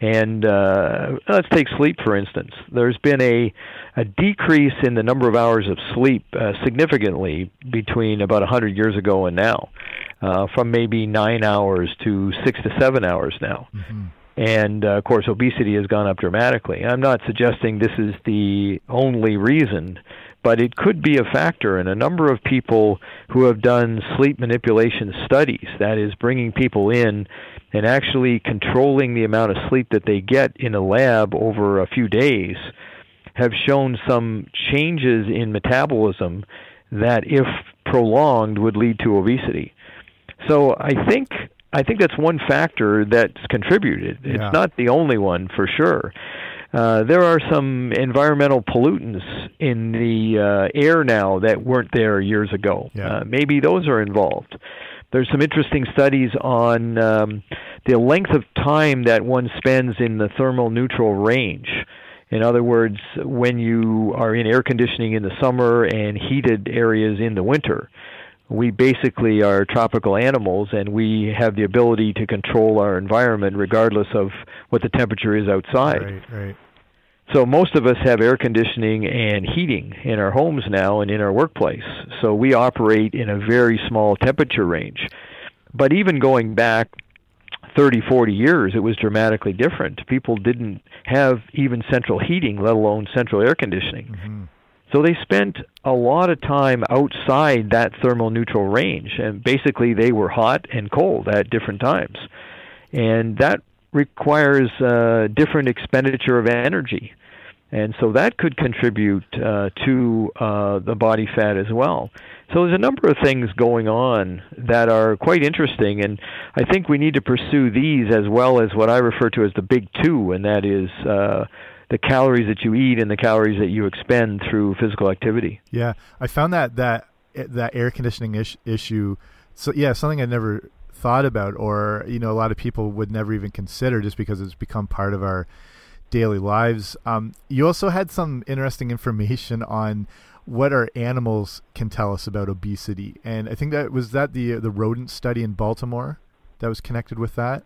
And uh, let's take sleep for instance. There's been a a decrease in the number of hours of sleep uh, significantly between about 100 years ago and now, uh, from maybe nine hours to six to seven hours now. Mm-hmm and uh, of course obesity has gone up dramatically. I'm not suggesting this is the only reason, but it could be a factor. And a number of people who have done sleep manipulation studies, that is, bringing people in and actually controlling the amount of sleep that they get in a lab over a few days, have shown some changes in metabolism that, if prolonged, would lead to obesity. So I think I think that's one factor that's contributed. It's yeah. not the only one for sure. Uh, there are some environmental pollutants in the uh, air now that weren't there years ago. Yeah. Uh, maybe those are involved. There's some interesting studies on um, the length of time that one spends in the thermal neutral range. In other words, when you are in air conditioning in the summer and heated areas in the winter we basically are tropical animals and we have the ability to control our environment regardless of what the temperature is outside. Right, right. So most of us have air conditioning and heating in our homes now and in our workplace. So we operate in a very small temperature range. But even going back 30, 40 years, it was dramatically different. People didn't have even central heating, let alone central air conditioning. Mm-hmm. So they spent a lot of time outside that thermal neutral range, and basically they were hot and cold at different times. And that requires uh, different expenditure of energy. And so that could contribute uh, to uh, the body fat as well. So there's a number of things going on that are quite interesting, and I think we need to pursue these as well as what I refer to as the big two, and that is uh, the calories that you eat and the calories that you expend through physical activity. Yeah, I found that that that air conditioning issue. So yeah, something I never thought about, or you know, a lot of people would never even consider, just because it's become part of our daily lives. Um, you also had some interesting information on what our animals can tell us about obesity, and I think that was that the the rodent study in Baltimore that was connected with that.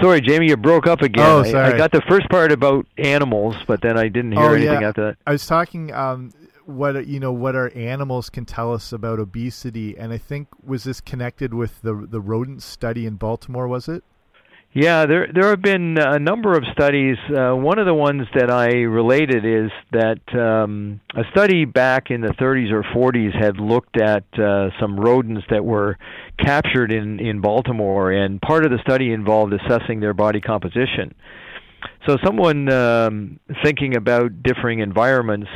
Sorry, Jamie, you broke up again. Oh, sorry. I, I got the first part about animals, but then I didn't hear oh, anything yeah. after that. I was talking um, what you know what our animals can tell us about obesity, and I think was this connected with the the rodent study in Baltimore? Was it? Yeah, there there have been a number of studies. Uh, one of the ones that I related is that um, a study back in the 30s or 40s had looked at uh, some rodents that were captured in in Baltimore, and part of the study involved assessing their body composition. so someone um, thinking about differing environments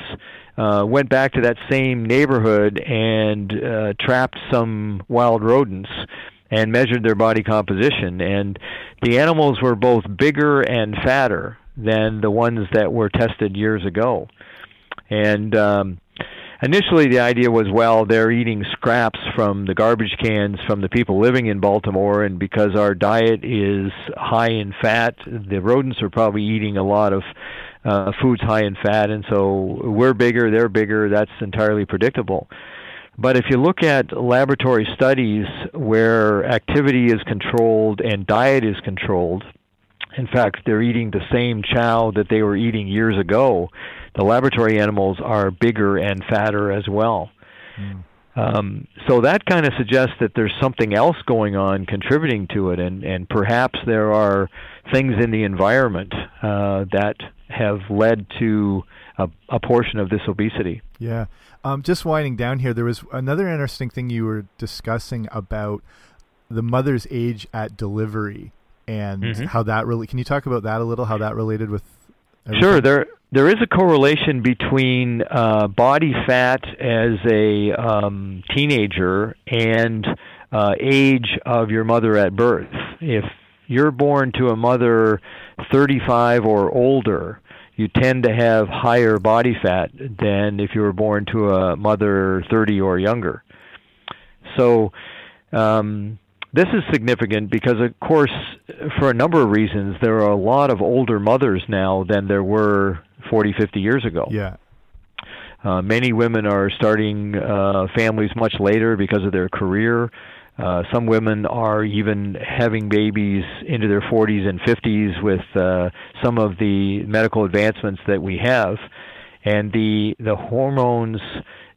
uh, went back to that same neighborhood and uh, trapped some wild rodents and measured their body composition. And the animals were both bigger and fatter than the ones that were tested years ago. And um, initially, the idea was, well, they're eating scraps from the garbage cans from the people living in Baltimore, and because our diet is high in fat, the rodents are probably eating a lot of uh, foods high in fat, and so we're bigger, they're bigger. That's entirely predictable. But if you look at laboratory studies where activity is controlled and diet is controlled, in fact, they're eating the same chow that they were eating years ago. The laboratory animals are bigger and fatter as well. Mm. Um, so that kind of suggests that there's something else going on contributing to it, and, and perhaps there are things in the environment uh, that have led to a, a portion of this obesity. Yeah. Um, just winding down here, there was another interesting thing you were discussing about the mother's age at delivery and mm-hmm. how that really. Can you talk about that a little? How that related with? Everything? Sure. There there is a correlation between uh, body fat as a um, teenager and uh, age of your mother at birth. If you're born to a mother 35 or older, you tend to have higher body fat than if you were born to a mother 30 or younger. So um, this is significant because, of course, for a number of reasons, there are a lot of older mothers now than there were 40, 50 years ago. Yeah. Uh, many women are starting uh, families much later because of their career. Uh, some women are even having babies into their 40s and 50s with uh, some of the medical advancements that we have, and the the hormones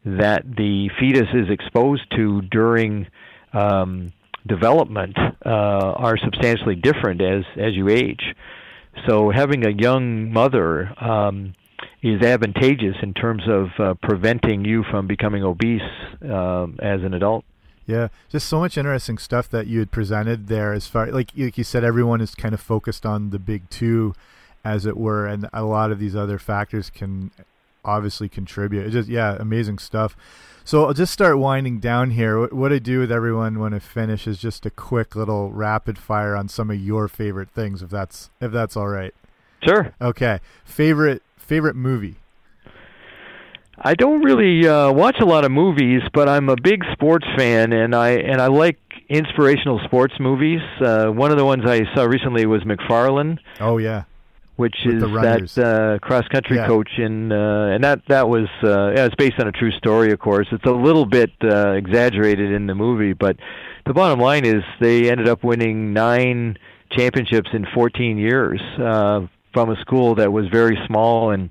that the fetus is exposed to during um, development uh, are substantially different as as you age. So having a young mother um, is advantageous in terms of uh, preventing you from becoming obese um, as an adult. Yeah, just so much interesting stuff that you had presented there. As far like like you said, everyone is kind of focused on the big two, as it were, and a lot of these other factors can obviously contribute. It's just yeah, amazing stuff. So I'll just start winding down here. What I do with everyone when I finish is just a quick little rapid fire on some of your favorite things, if that's if that's all right. Sure. Okay. Favorite favorite movie. I don't really uh, watch a lot of movies, but I'm a big sports fan, and I and I like inspirational sports movies. Uh, one of the ones I saw recently was McFarland. Oh yeah, which With is that uh, cross country yeah. coach, and uh, and that that was uh, yeah, it's based on a true story, of course. It's a little bit uh, exaggerated in the movie, but the bottom line is they ended up winning nine championships in 14 years uh, from a school that was very small and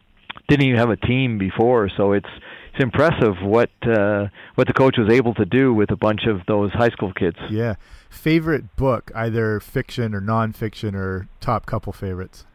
didn't even have a team before. So it's it's impressive what uh, what the coach was able to do with a bunch of those high school kids. Yeah. Favorite book, either fiction or nonfiction, or top couple favorites.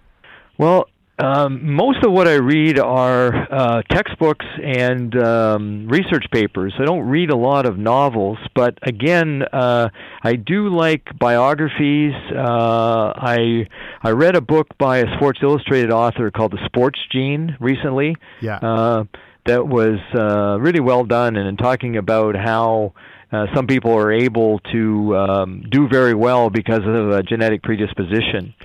Well, um, most of what I read are uh, textbooks and um, research papers. I don't read a lot of novels, but again, uh, I do like biographies. Uh, I I read a book by a Sports Illustrated author called The Sports Gene recently. Yeah. Uh, that was uh, really well done, and in talking about how. Uh, some people are able to um, do very well because of a genetic predisposition.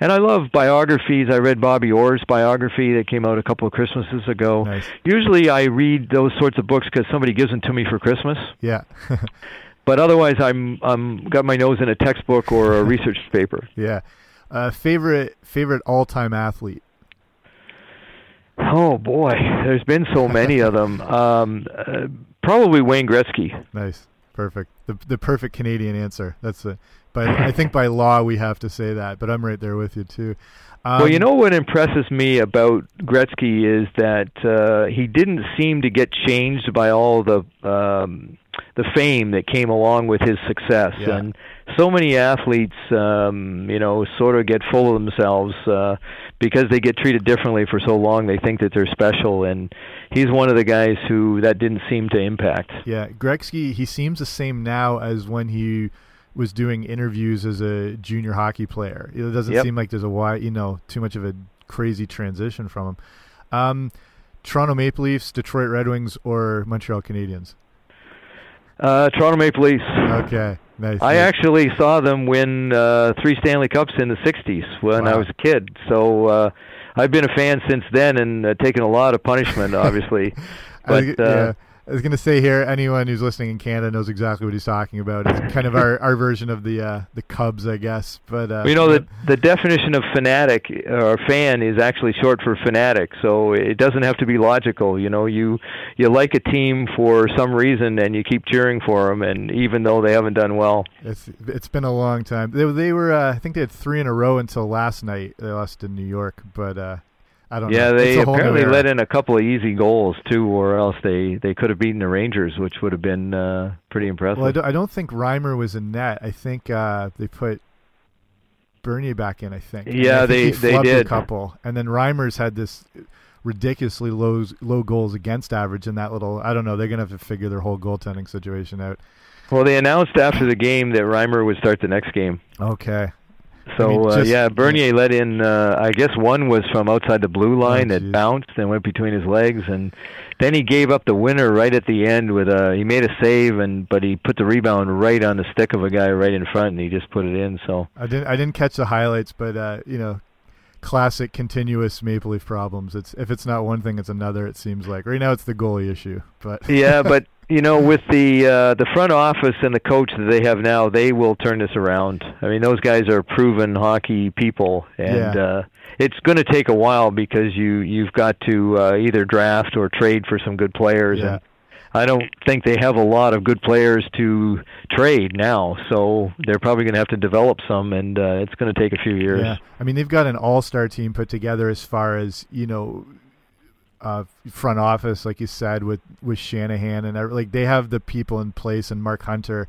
And I love biographies. I read Bobby Orr's biography that came out a couple of Christmases ago. Nice. Usually I read those sorts of books because somebody gives them to me for Christmas. Yeah. *laughs* but otherwise, I'm I'm got my nose in a textbook or a research paper. Yeah. Uh, favorite favorite all time athlete. Oh boy, there's been so many of them. *laughs* Um, uh, probably Wayne Gretzky. Nice, perfect. The the perfect Canadian answer. That's a but I think by *laughs* law we have to say that. But I'm right there with you too. Um, well, you um, know what impresses me about Gretzky is that uh, he didn't seem to get changed by all the um, the fame that came along with his success, yeah. and so many athletes, um, you know, sort of get full of themselves uh, because they get treated differently for so long. They think that they're special, and he's one of the guys who that didn't seem to impact. Yeah, Gretzky, he seems the same now as when he was doing interviews as a junior hockey player. It doesn't Yep. seem like there's a wide, you know, too much of a crazy transition from him. Um, Toronto Maple Leafs, Detroit Red Wings, or Montreal Canadiens? Uh, Toronto Maple Leafs. Okay, nice. I nice. actually saw them win uh, three Stanley Cups in the '60s when I was a kid. So uh, I've been a fan since then and uh, taken a lot of punishment, obviously. *laughs* But, uh, yeah, I was going to say here, anyone who's listening in Canada knows exactly what he's talking about. It's kind of our, our version of the uh, the Cubs, I guess. But uh, You know the the definition of fanatic or fan is actually short for fanatic, so it doesn't have to be logical. You know, you you like a team for some reason and you keep cheering for them, and even though they haven't done well. It's it's been a long time. They they were uh, I think they had three in a row until last night. They lost in New York, but uh, I don't Yeah, know. they It's a whole new apparently let in a couple of easy goals too, or else they they could have beaten the Rangers, which would have been uh, pretty impressive. Well, I don't, I don't think Reimer was in net. I think uh, they put Bernier back in. I think. Yeah, I think they- he they did. a couple, and then Reimer's had this ridiculously low low goals against average in that little. I don't know. They're gonna have to figure their whole goaltending situation out. Well, they announced after the game that Reimer would start the next game. Okay. So I mean, uh, just- yeah, Bernier let in. Uh, I guess one was from outside the blue line Oh, that bounced and went between his legs, and then he gave up the winner right at the end with a. He made a save, and but he put the rebound right on the stick of a guy right in front, and he just put it in. So I didn't I didn't catch the highlights, but uh, you know, classic continuous Maple Leaf problems. It's if it's not one thing, it's another. It seems like right now it's the goalie issue, but *laughs* yeah, but you know, with the uh, the front office and the coach that they have now, they will turn this around. I mean, those guys are proven hockey people, and Yeah. uh, it's going to take a while because you you've got to uh, either draft or trade for some good players. Yeah. And I don't think they have a lot of good players to trade now, so they're probably going to have to develop some, and uh, it's going to take a few years. Yeah, I mean they've got an all-star team put together as far as you know, uh, front office, like you said, with with Shanahan and like they have the people in place and Mark Hunter.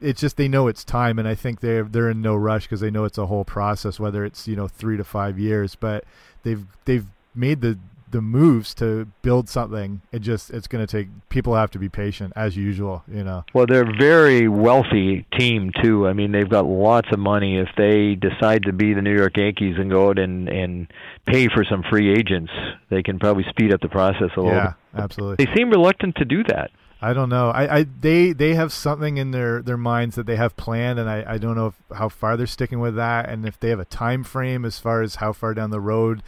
It's just they know it's time, and I think they're they're in no rush because they know it's a whole process, whether it's you know three to five years. But they've they've made the the moves to build something. It just it's going to take people have to be patient as usual, you know. Well, they're a very wealthy team too. I mean, they've got lots of money. If they decide to be the New York Yankees and go out and and pay for some free agents, they can probably speed up the process a little. Yeah, bit. absolutely. They seem reluctant to do that. I don't know. I, I they they have something in their their minds that they have planned, and I, I don't know if, how far they're sticking with that, and if they have a time frame as far as how far down the road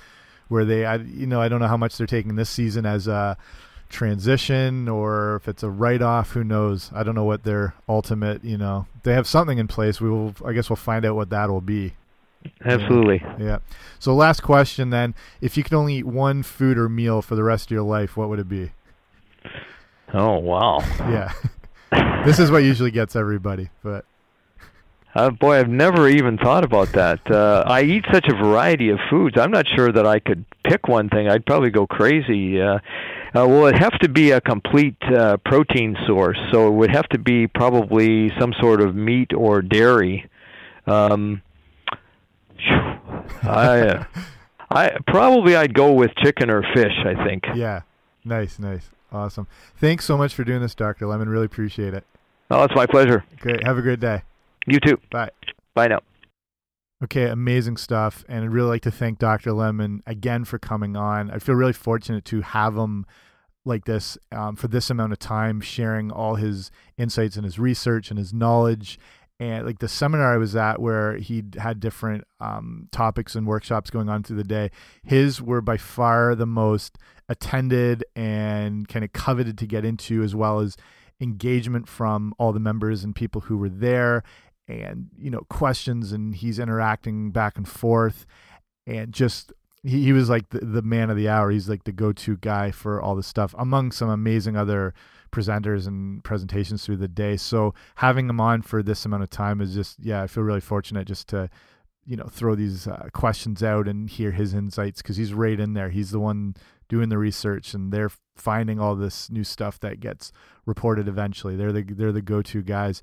where they I you know I don't know how much they're taking this season as a transition or if it's a write off. Who knows? I don't know what their ultimate you know they have something in place. We will I guess we'll find out what that will be. Absolutely. Yeah. So last question then: If you could only eat one food or meal for the rest of your life, what would it be? Oh wow. Yeah. *laughs* this is what usually gets everybody, but. Uh, boy, I've never even thought about that. Uh, I eat such a variety of foods. I'm not sure that I could pick one thing. I'd probably go crazy. Uh, uh, well, it'd have to be a complete uh, protein source, so it would have to be probably some sort of meat or dairy. Um, I, uh, I probably I'd go with chicken or fish. I think. Yeah. Nice, nice. Awesome. Thanks so much for doing this, Dr. Lemon. Really appreciate it. Oh, it's my pleasure. Great. Have a great day. You too. Bye. Bye now. Okay, amazing stuff. And I'd really like to thank Dr. Lemon again for coming on. I feel really fortunate to have him like this um, for this amount of time, sharing all his insights and his research and his knowledge. And like the seminar I was at, where he had different um, topics and workshops going on through the day, his were by far the most attended and kind of coveted to get into, as well as engagement from all the members and people who were there and you know questions and he's interacting back and forth. And just he, he was like the, the man of the hour. He's like the go-to guy for all this stuff among some amazing other presenters and presentations through the day. So having him on for this amount of time is just yeah i feel really fortunate just to you know throw these uh, questions out and hear his insights because he's right in there. He's the one doing the research and they're finding all this new stuff that gets reported eventually. They're the they're the go-to guys.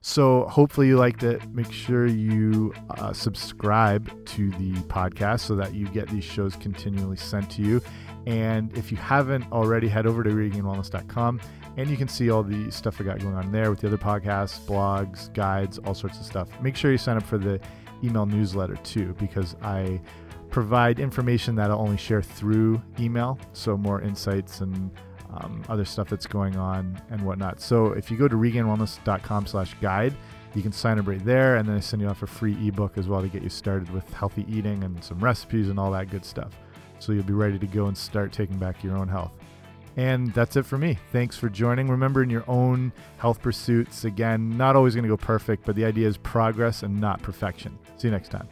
So hopefully you liked it. Make sure you uh, subscribe to the podcast so that you get these shows continually sent to you. And if you haven't already, head over to regainedwellness.com and you can see all the stuff I got going on there with the other podcasts, blogs, guides, all sorts of stuff. Make sure you sign up for the email newsletter too, because I provide information that I'll only share through email. So more insights and um, other stuff that's going on and whatnot. So if you go to regainedwellness.com slash guide, you can sign up right there and then I send you off a free ebook as well to get you started with healthy eating and some recipes and all that good stuff. So you'll be ready to go and start taking back your own health. And that's it for me. Thanks for joining. Remember, in your own health pursuits, again, not always going to go perfect, but the idea is progress and not perfection. See you next time.